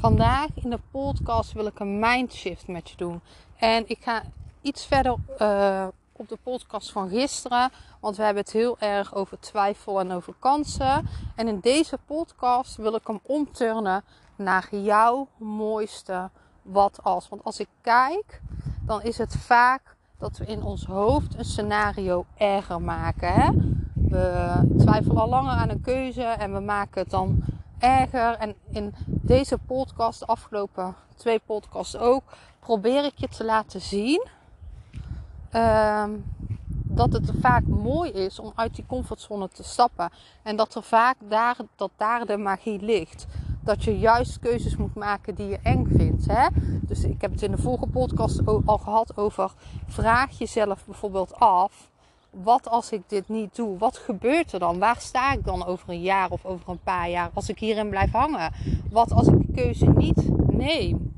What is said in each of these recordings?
Vandaag in de podcast wil ik een mindshift met je doen. En ik ga iets verder uh, op de podcast van gisteren. Want we hebben het heel erg over twijfel en over kansen. En in deze podcast wil ik hem omturnen naar jouw mooiste wat als. Want als ik kijk, dan is het vaak dat we in ons hoofd een scenario erger maken. Hè? We twijfelen al langer aan een keuze en we maken het dan erger. En in deze podcast, de afgelopen twee podcasts ook, probeer ik je te laten zien ehm, dat het vaak mooi is om uit die comfortzone te stappen. En dat er vaak daar, dat daar de magie ligt. Dat je juist keuzes moet maken die je eng vindt. Hè? Dus ik heb het in de vorige podcast al gehad over vraag jezelf bijvoorbeeld af wat als ik dit niet doe? Wat gebeurt er dan? Waar sta ik dan over een jaar of over een paar jaar als ik hierin blijf hangen? Wat als ik de keuze niet neem?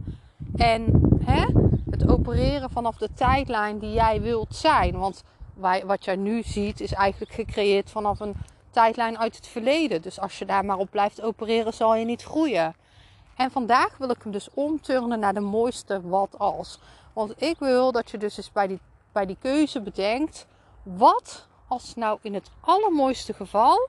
En hè, het opereren vanaf de tijdlijn die jij wilt zijn. Want wat jij nu ziet is eigenlijk gecreëerd vanaf een tijdlijn uit het verleden. Dus als je daar maar op blijft opereren, zal je niet groeien. En vandaag wil ik hem dus omturnen naar de mooiste wat als. Want ik wil dat je dus eens bij die, bij die keuze bedenkt wat als nou in het allermooiste geval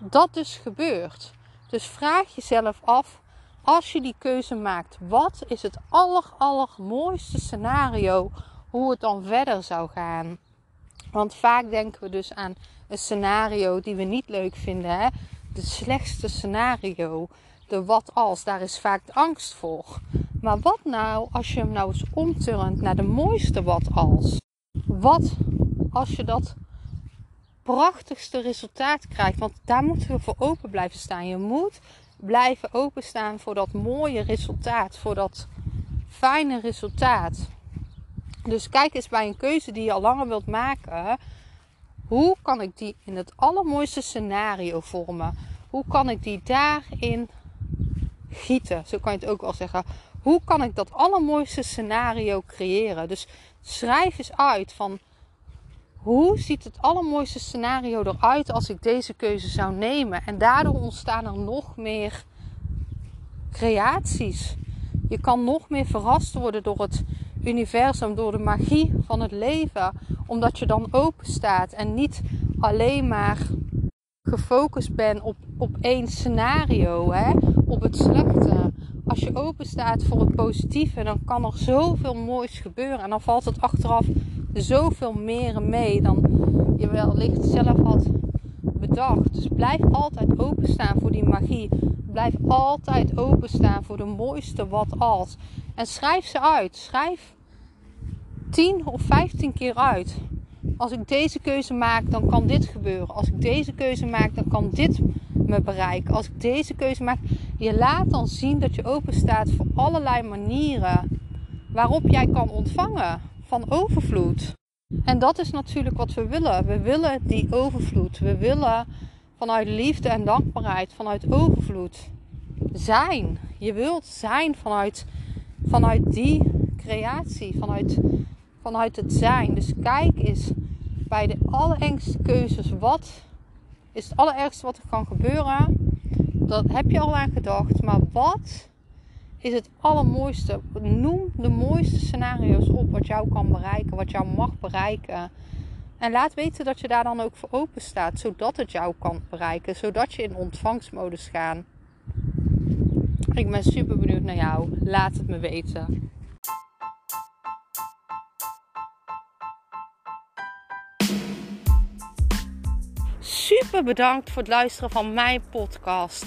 dat dus gebeurt? Dus vraag jezelf af, als je die keuze maakt, wat is het aller, allermooiste scenario hoe het dan verder zou gaan? Want vaak denken we dus aan een scenario die we niet leuk vinden. Hè? De slechtste scenario. De wat als. Daar is vaak angst voor. Maar wat nou als je hem nou eens omturnt naar de mooiste wat als? Wat als je dat prachtigste resultaat krijgt. Want daar moeten we voor open blijven staan. Je moet blijven openstaan voor dat mooie resultaat. Voor dat fijne resultaat. Dus kijk eens bij een keuze die je al langer wilt maken. Hoe kan ik die in het allermooiste scenario vormen? Hoe kan ik die daarin gieten? Zo kan je het ook wel zeggen. Hoe kan ik dat allermooiste scenario creëren? Dus schrijf eens uit van hoe ziet het allermooiste scenario eruit als ik deze keuze zou nemen? En daardoor ontstaan er nog meer creaties. Je kan nog meer verrast worden door het universum, door de magie van het leven, omdat je dan open staat en niet alleen maar gefocust bent op, op één scenario, hè? op het slechte. Als je open staat voor het positieve, dan kan er zoveel moois gebeuren. En dan valt het achteraf zoveel meer mee dan je wellicht zelf had bedacht. Dus blijf altijd openstaan voor die magie. Blijf altijd openstaan voor de mooiste wat als. En schrijf ze uit. Schrijf 10 of 15 keer uit. Als ik deze keuze maak, dan kan dit gebeuren. Als ik deze keuze maak, dan kan dit me bereiken. Als ik deze keuze maak, je laat dan zien dat je open staat voor allerlei manieren waarop jij kan ontvangen van overvloed. En dat is natuurlijk wat we willen. We willen die overvloed. We willen vanuit liefde en dankbaarheid, vanuit overvloed zijn. Je wilt zijn vanuit, vanuit die creatie, vanuit, vanuit het zijn. Dus kijk eens bij de allerengste keuzes. Wat is het allerergste wat er kan gebeuren? Dat heb je al aan gedacht. Maar wat is het allermooiste. Noem de mooiste scenario's op wat jou kan bereiken, wat jou mag bereiken. En laat weten dat je daar dan ook voor open staat, zodat het jou kan bereiken, zodat je in ontvangstmodus gaat. Ik ben super benieuwd naar jou. Laat het me weten. Super bedankt voor het luisteren van mijn podcast.